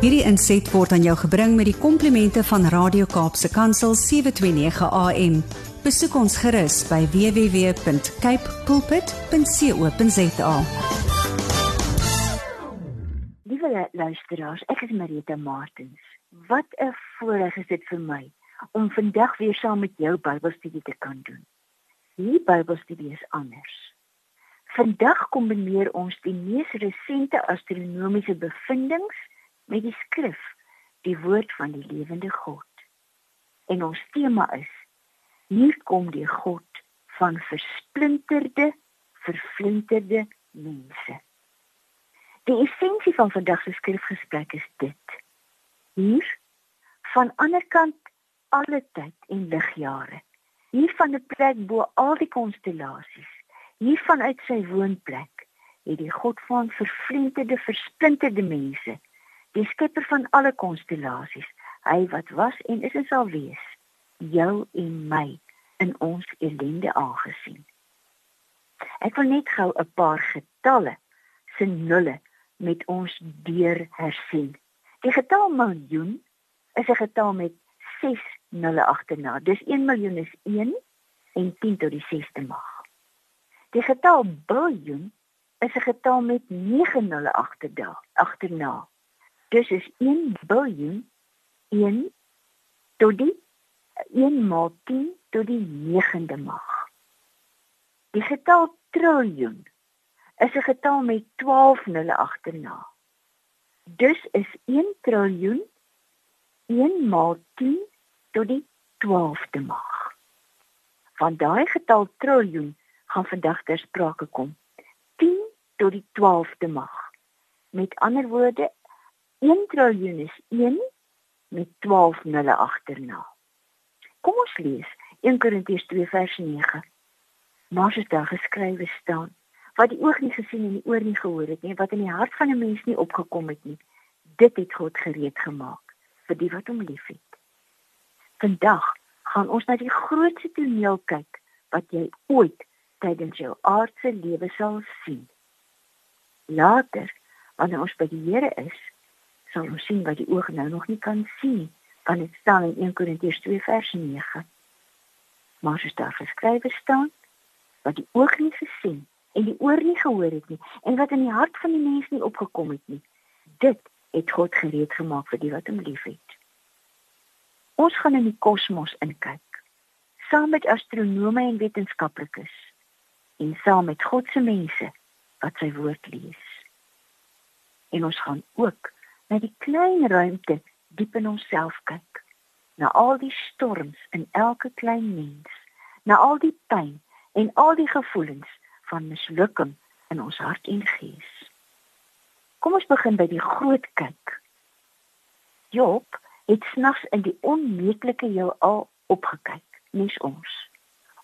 Hierdie inset word aan jou gebring met die komplimente van Radio Kaapse Kansel 729 AM. Besoek ons gerus by www.cape pulpit.co.za. Liewe luisteraars, ek is Marita Martins. Wat 'n voorreg is dit vir my om vandag weer saam met jou Bybelstudie te kan doen. Hierdie Bybelstudie is anders. Vandag kombineer ons die mees resente astronomiese bevindinge met die skrif, die woord van die lewende God. En ons tema is: Hier kom die God van versplinterde, verflinterde mense. Die essensie van vandag se skrifgesprek is dit: Hier van ander kant alle tyd en ligjare. Hier van 'n plek bo al die konstellasies hier vanuit sy woonplek het die God van vervlietende versplinterde mense die skepper van alle konstellasies hy wat was en is en sal wees jou en my in ons ellende aangesien. Ek wil net gou 'n paar getalle se nulle met ons deur hersien. Die getal miljoen is 'n getal met 6 nulle agterna dis 1 miljoen is 1 en 10 tot die 6de mag. Die getal biljoen is 'n getal met 9 nulle agterna. Dus is 1 biljoen 1 tot die 1 maal 10 tot die 9de mag. Die getal triljoen is 'n getal met 12 nulle agterna. Dus is 1 triljoen 1 maal 10 tot die 12de mag. Van daai getal triljoen gaan vandag ter sprake kom. 10 tot die 12de mag. Met ander woorde, 1 triljoen is 1 met 12 nulle agterna. Kom ons lees 1 Korintiërs 2 vers 9. Maar dit daar geskrywe staan wat die oog nie gesien en die oor nie gehoor het nie, wat in die hart van 'n mens nie opgekom het nie, dit het God gereed gemaak vir die wat hom liefhet. Vandag gaan ons na die grootste toneel kyk wat jy ooit tydens jou aardse lewe sal sien. Later, wanneer ons by die Here is, sal ons sien wat die oog nou nog nie kan sien, want dit staan in 1 Korintiërs 2 vers 9. Maar as daar geskrywe staan wat die oog nie gesien en die oor nie gehoor het nie en wat in die hart van die mens nie opgekom het nie, dit het God gereed gemaak vir die wat hom liefhet. Ons gaan in die kosmos inkyk saam met astronome en wetenskaplikes en saam met God se mense wat sy woord lees. En ons gaan ook na die klein ruimte diep in onsself kyk, na al die storms in elke klein mens, na al die pyn en al die gevoelens van mislukking in ons hart en gees. Kom ons begin by die groot kyk. Job het snags in die onmeetlike heelal opgekyk, mens ons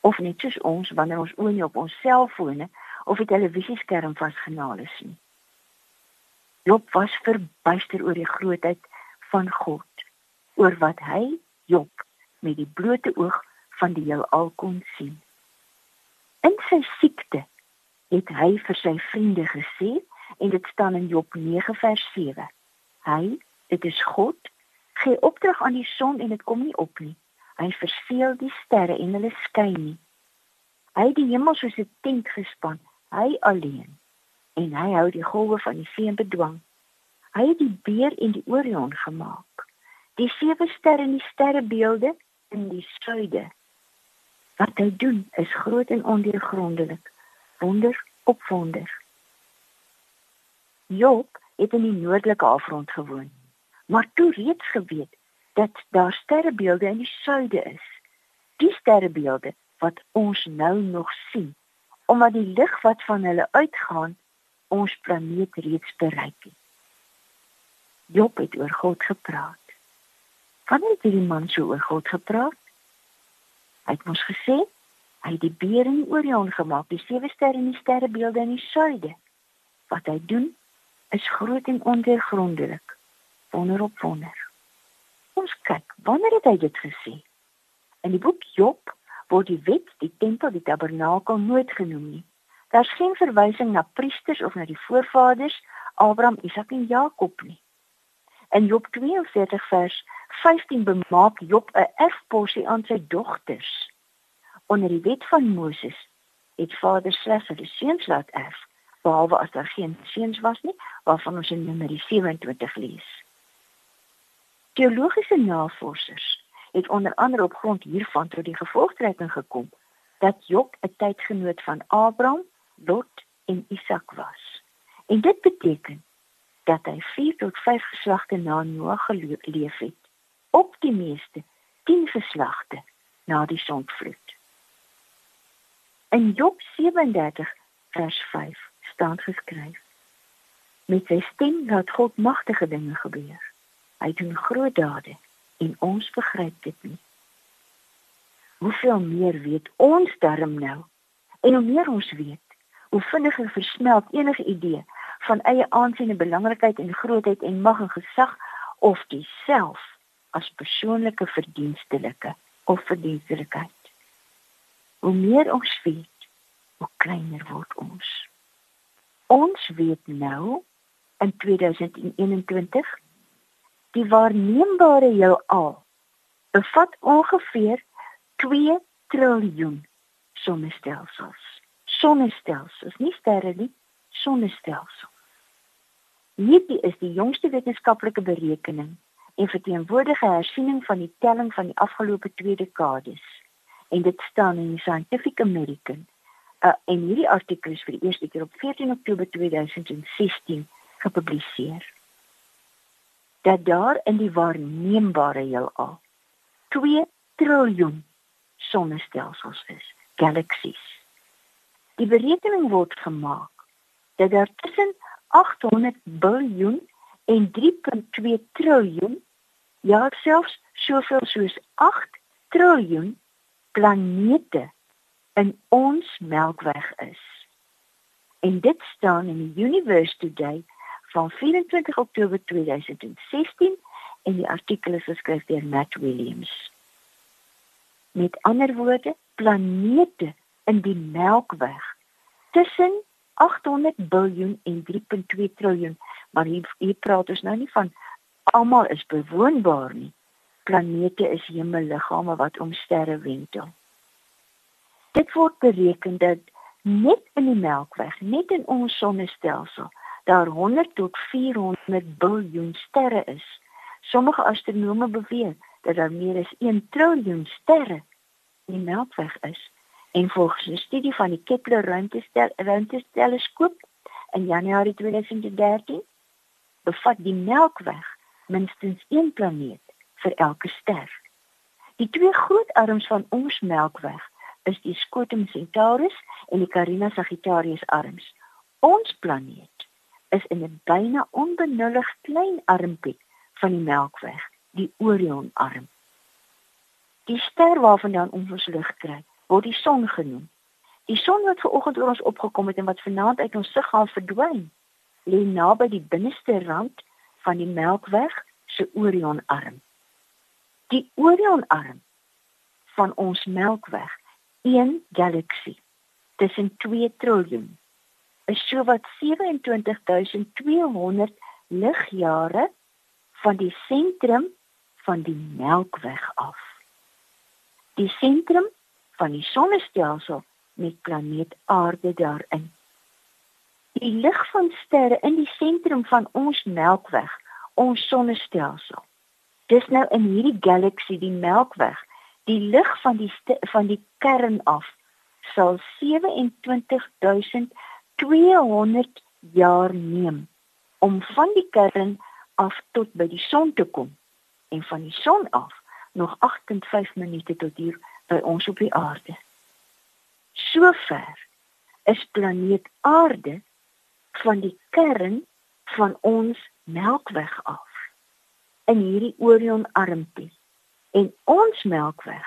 of net soos ons wanneer ons oë nie op ons selfone of die televisieskerm vasgenaal is nie. Job was verbuister oor die grootheid van God, oor wat hy Job met die blote oog van die heelal kon sien. In sy siekte het hy vir sy vriende gesê en dit staan in Job 9 vers 7. Hy, dit is God, gee opdrag aan die son en dit kom nie op nie. Hy verseël die sterre en hulle skyn nie. Hy het die hemel soos 'n tent gespan, hy alleen. En hy hou die golwe van die see in bedwang. Hy het die beer en die Orion gemaak. Die sewe sterre en die sterrebeelde in die suide. Wat hy doen is groot en ondeurgrondelik. Wonder op wonder. Job het in die noordelike afrond gewoon, maar toe reeds geweet dat daar sterrebeelde in die suide is. Die sterrebeelde wat ons nou nog sien, omdat die lig wat van hulle uitgaan ons planeet reeds bereik het. Job het oor God gepraat. Wanneer het die man so oor God gepraat? Hy het mos gesê hy het die beer en die Orion gemaak, die sewe sterre en die sterrebeelde in die suide. Wat hy doen is groot en ondeurgrondelik. Wonder op wonder ons kyk, wanneer het hy dit gesê? In die boek Job word die wet, die tempel, die tabernakel nooit genoem nie. Daar's geen verwysing na priesters of na die voorvaders Abraham, Isak en Jakob nie. In Job 42 vers 15 bemaak Job 'n erfporsie aan sy dogters. Onder die wet van Moses het vaders slegs hulle seuns laat erf, behalwe as daar geen seuns was nie, waarvan ons in Numeri 27 lees. Teologiese navorsers het onder andere op grond hiervan tot die gevolgtrekking gekom dat Job 'n tydgenoot van Abraham, Lot en Isak was. En dit beteken dat hy 4 tot 5 geslagte na Noag geleef het, op die meeste 10 geslagte na die sondvloed. In Job 37 vers 5 staan geskryf: Met sy stem laat God magtige dinge gebeur. Hy doen groot dade en ons begryp dit nie. Hoeveel meer weet ons darm nou? En hoe meer ons weet, hoe vinniger versmelt enige idee van eie aansien en belangrikheid en grootheid en mag en gesag of diself as persoonlike verdienstelike of verdienstelikheid. Hoe meer ons weet, hoe kleiner word ons. Ons weet nou in 2021 die waarneembare heelal bevat ongeveer 2 triljoen sonnestelsels. Sonnestelsels, nie sterre nie, sonnestelsels. Hierdie is die jongste wetenskaplike berekening en verteenwoordige hersiening van die telling van die afgelope 2 dekades. En dit staan in die Scientific American. Uh, en hierdie artikel is vir die eerste keer op 14 Oktober 2016 gepubliseer dat daar in die waarneembare heelal 2 triljoen sonnestelsels is, galaksies. Die berekening word gemaak dat daar tussen 800 biljoen en 3.2 triljoen, ja selfs soveel soos 8 triljoen planete in ons Melkweg is. En dit staan in die Universe Today van 24 Oktober 2016 en die artikel is geskryf deur Matt Williams. Met ander woorde, planete in die Melkweg tussen 800 biljoen en 3.2 triljoen, maar hier, hier praat ons nou nie van almal is bewoonbaar nie. Planete is hemelliggame wat om sterre wentel. Dit word bereken dat net in die Melkweg, net in ons sonnestelsel, daar 100 tot 400 biljoen sterre is. Sommige astronome beweer dat daar meer as 1 triljoen sterre in die Melkweg is. En volgens 'n studie van die Kepler ruimteteleskoop in Januarie 2013 bevat die Melkweg minstens een planeet vir elke ster. Die twee groot arms van ons Melkweg is die Scutum Centaurus en die Carina Sagittarius arms. Ons planeet is in 'n byna onbenullig klein armpie van die Melkweg, die Orion arm. Die ster waarvandaan ons ons lig kry, word die son genoem. Die son wat ver oggend oor ons opgekom het en wat vanaand uit ons sig gaan verdwyn, lê naby die binneste rand van die Melkweg se Orion arm. Die Orion arm van ons Melkweg, een galaksie tussen 2 triljoen is so wat 27200 ligjare van die sentrum van die Melkweg af. Die sentrum van die sonnestelsel met planeet Aarde daarin. Die lig van sterre in die sentrum van ons Melkweg, ons sonnestelsel. Dis nou in hierdie galaksie die Melkweg, die lig van die van die kern af sal 27000 200 jaar neem om van die kern af tot by die son te kom en van die son af nog 8.5 minute tot hier by ons op die aarde. Sover is planeet Aarde van die kern van ons Melkweg af in hierdie Orion armpie. En ons Melkweg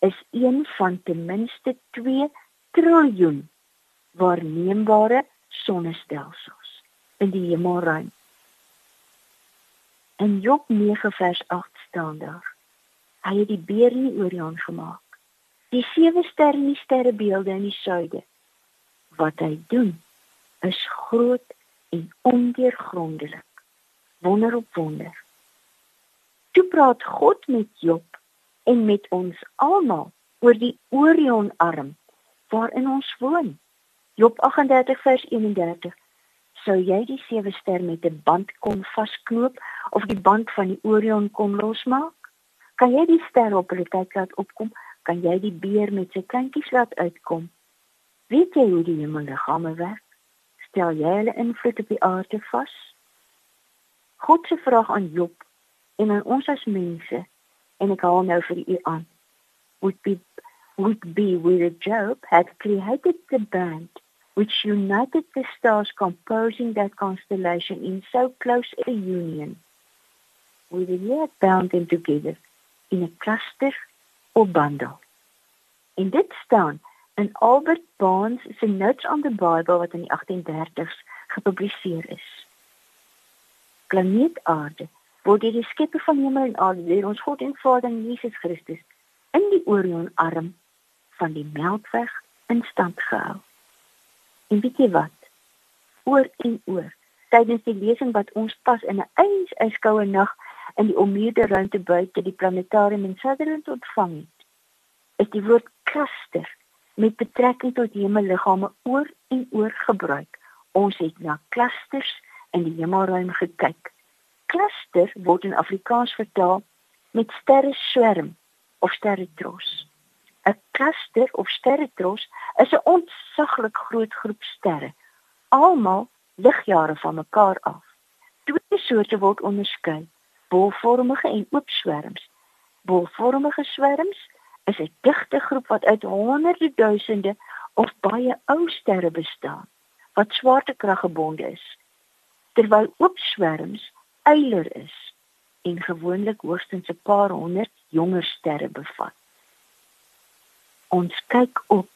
is een van ten minste 2 triljoen waarneembare sonnestelsels in die hemelruim. In Job 9 vers 8 staan daar: Hy het die beer in die Orion gemaak. Die sewe sterre in die sterrebeelde in die suide. Wat hy doen is groot en ondeurgrondelik. Wonder op wonder. Toe praat God met Job en met ons almal oor die Orionarm waarin ons woon. Job 38 vers 31. Sou jy die sewe ster met 'n band kon vasknoop of die band van die Orion kon losmaak? Kan jy die ster op hulle tyd laat opkom? Kan jy die beer met sy kleintjies laat uitkom? Weet jy hoe die hemelliggame werk? Stel jy hulle invloed op die aarde vas? God se vraag aan Job en aan ons as mense en ek haal nou vir u aan. Would be would be with Job had created the band which united the stars composing that constellation in so close a union. With the year bound them together in a cluster or bundle. In dit staan in Albert Barnes se Notes on the Bible wat in die 1830s gepubliseer is. Planeet Aarde word deur die Skepper van hemel en aarde, deur ons God en Vader Jesus Christus, in die Orionarm van die Melkweg in stand gehou. En weet jy wat? Oor en oor, tydens die lesing wat ons pas in 'n ijskoue nag in die ommuurde ruimte buite die planetarium in Sutherland ontvang het, is die woord cluster met betrekking tot hemelliggame oor en oor gebruik. Ons het na clusters in die hemelruim gekyk. Cluster word in Afrikaans vertaal met sterre swerm of sterre tros. 'n Cluster of sterretros is 'n ontsaglik groot groep sterre, almal ligjare van mekaar af. Twee soorte word onderskei: bolvormige en oop swerms. Bolvormige swerms is 'n digte groep wat uit honderde duisende of baie ou sterre bestaan wat swaartekrag gebonde is. Terwyl oop swerms eiler is en gewoonlik hoogstens 'n paar honderd jonger sterre bevat. Ons kyk op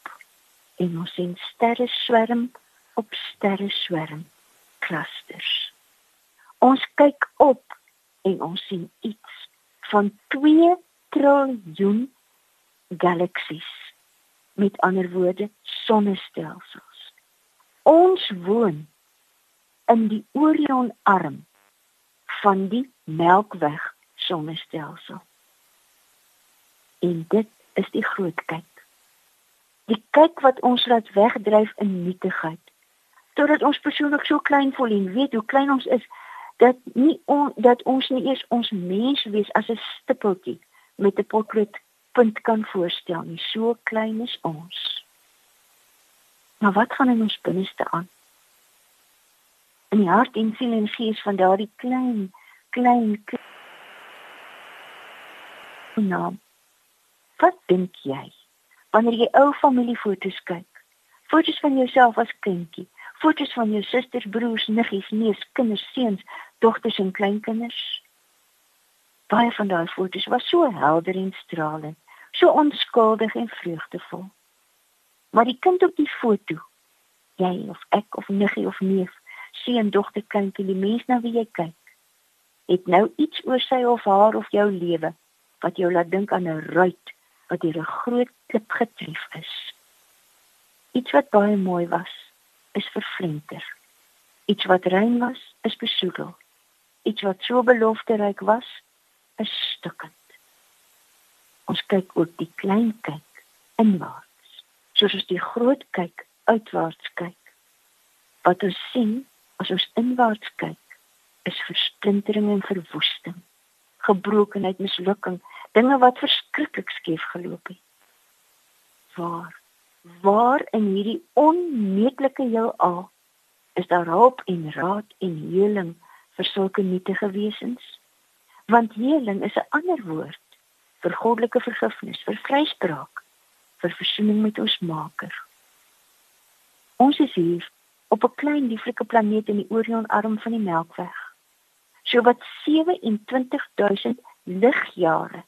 en ons sien sterre swerm op sterre swerm clusters. Ons kyk op en ons sien iets van 2 triljoen galaksies. Met ander woorde, sonnestelsels. Ons woon in die Orionarm van die Melkweg sonnestelsel. En dit is die groot kyk die kyk wat ons laat wegdryf in nietigheid totdat ons persoonlik so klein voel en weet hoe klein ons is dat nie on, dat ons nie eers ons mens wees as 'n stippeltjie met 'n potlood punt kan voorstel nie. So klein is ons. Maar wat gaan in ons binneste aan? In die hart en siel en gees van daardie klein klein, klein naam. Wat dink jy? Wanneer jy ou familiefoto's kyk. Foto's van jouself as kindjie, foto's van jou susters, broers, niggies, neefs, kinders, seuns, dogters en kleinkinders. Baie van daai foto's was so helder en stralend, so onskuldig en vreugdevol. Maar die kind op die foto, jy of ek of niggie of neef, seun, dogter, kindjie, die mens na wie jy kyk, het nou iets oor sy of haar of jou lewe wat jou laat dink aan 'n ruit wat deur 'n groot klip getref is. Iets wat baie mooi was, is vervlinter. Iets wat rein was, is besoedel. Iets wat so belofteryk was, is stukkend. Ons kyk ook die klein kyk inwaarts, soos ons die groot kyk uitwaarts kyk. Wat ons sien as ons inwaarts kyk, is versplintering en verwoesting, gebrokenheid, mislukking, dinge wat verskriklik skeef geloop het. Waar waar in hierdie onmeetlike heelal is daar hulp en raad en heling vir sulke nietige wesens? Want heling is 'n ander woord vir goddelike vergifnis, vir vryspraak, vir versoening met ons Maker. Ons is hier op 'n klein lieflike planeet in die Orionarm van die Melkweg. So wat 27000 ligjare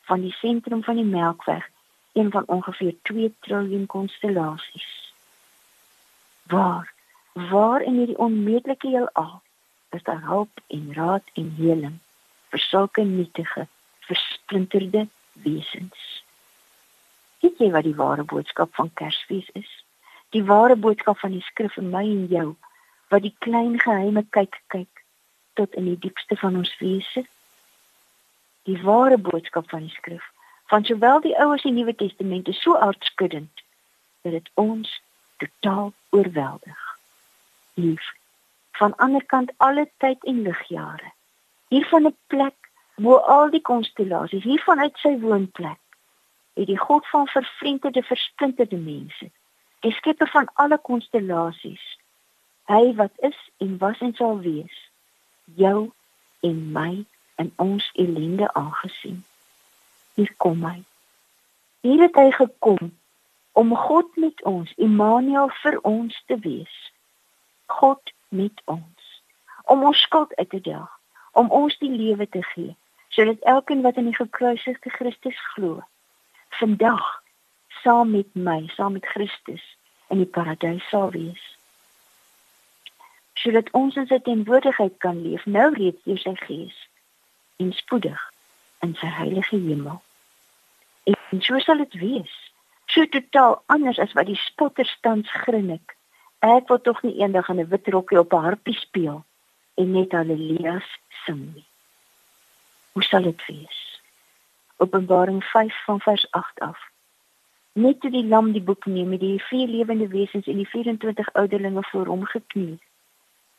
van die sentrum van die Melkweg, een van ongeveer 2 triljoen konstellasies. Waar, waar in hierdie onmeetlike heelal is daar hulp en raad en heling vir sulke nietige, versplinterde wesens. Weet jy wat die ware boodskap van Kersfees is? Die ware boodskap van die skrif vir my en jou wat die klein geheime kyk kyk tot in die diepste van ons wese Die ware boodskap van die skrif van sowel die Ou as die Nuwe Testament is so aardskuddend dat dit ons totaal oorweldig. Lief van ander kant alle tyd en ligjare. Hier van 'n plek bo al die konstellasies, hier vanuit sy woonplek, het die God van vervreemde versplinterde mense, die skepper van alle konstellasies, hy wat is en was en sal wees, jou en my en ons ellende aangesien. Hier kom hy. Hier het hy gekom om God met ons, Immanuel vir ons te wees. God met ons. Om ons skuld uit te daag, om ons die lewe te gee, sodat elkeen wat in die gekruisigde Christus glo, vandag saam met my, saam met Christus in die paradys sal wees. Sodat ons in sy teenwoordigheid kan leef, nou reeds deur sy Gees en spoedig in sy heilige hemel. En so sal dit wees. So totaal anders as wat die spotters tans grinnik. Ek wil tog nie eendag in 'n wit rokkie op 'n harpie speel en net haleluja's sing nie. Hoe sal dit wees? Openbaring 5 van vers 8 af. Net toe die lam die boek neem met die vier lewende wesens en die 24 ouderlinge voor hom gekniel.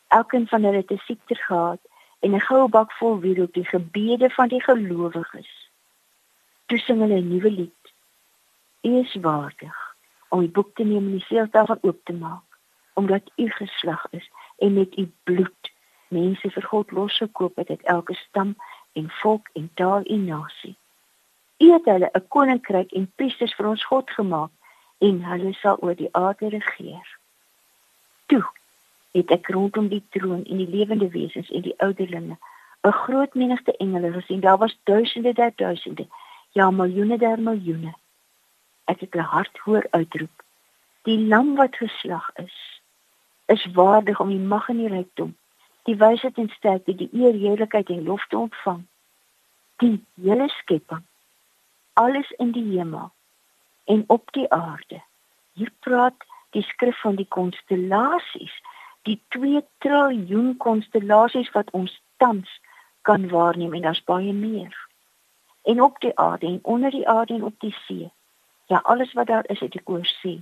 Elkeen van hulle het 'n siekte gehad en 'n goue bak vol wierook op die gebede van die gelowiges. Toe sing hulle 'n nuwe lied. U is waardig om die boek te neem en die seels daarvan oop te maak omdat u geslag is en met u bloed mense vir God losgekoop het uit elke stam en volk en taal en nasie. U het hulle 'n koninkryk en priesters vir ons God gemaak en hulle sal oor die aarde regeer. Toe het ek rondom die troon en die lewende wesens en die ouderlinge 'n groot menigte engele gesien. Daar was duisende der duisende, ja miljoene der miljoene. Ek het 'n hart hoor uitroep: Die lam wat geslag is, is waardig om die mag en die rykdom, die wysheid en sterkte, die eer, heerlikheid en lof te ontvang. Die hele skepping, alles in die hemel en op die aarde. Hier praat die skrif van die konstellasies, die 2 triljoen konstellasies wat ons tans kan waarneem en daar's baie meer. En op die aarde en onder die aarde en op die see. Ja, alles wat daar is, het ek oor sê.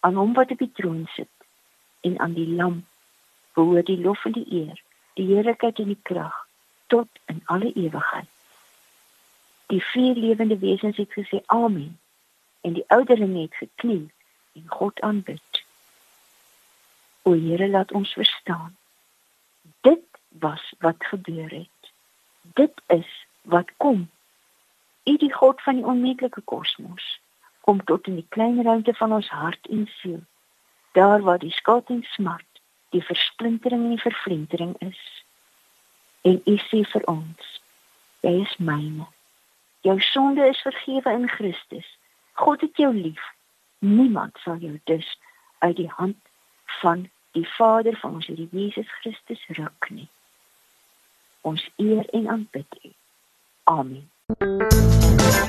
Aan hom wat op die troon sit en aan die lam behoort die lof en die eer, die heerlikheid en die krag tot in alle ewigheid. Die vier lewende wesens het gesê amen en die ouderling het gekniel en God aanbid. O Here, laat ons verstaan. Dit was wat gebeur het. Dit is wat kom. U die God van die onmeetlike kosmos kom tot in die klein ruimte van ons hart en siel daar waar die skuld en smart, die versplintering en die vervlentering is. En U sê vir ons, jy is myne. Jou sonde is vergewe in Christus. God het jou lief. Niemand sal jou dus uit die hand van die Vader van ons Here Jesus Christus ruk nie. Ons eer en aanbid U. Amen.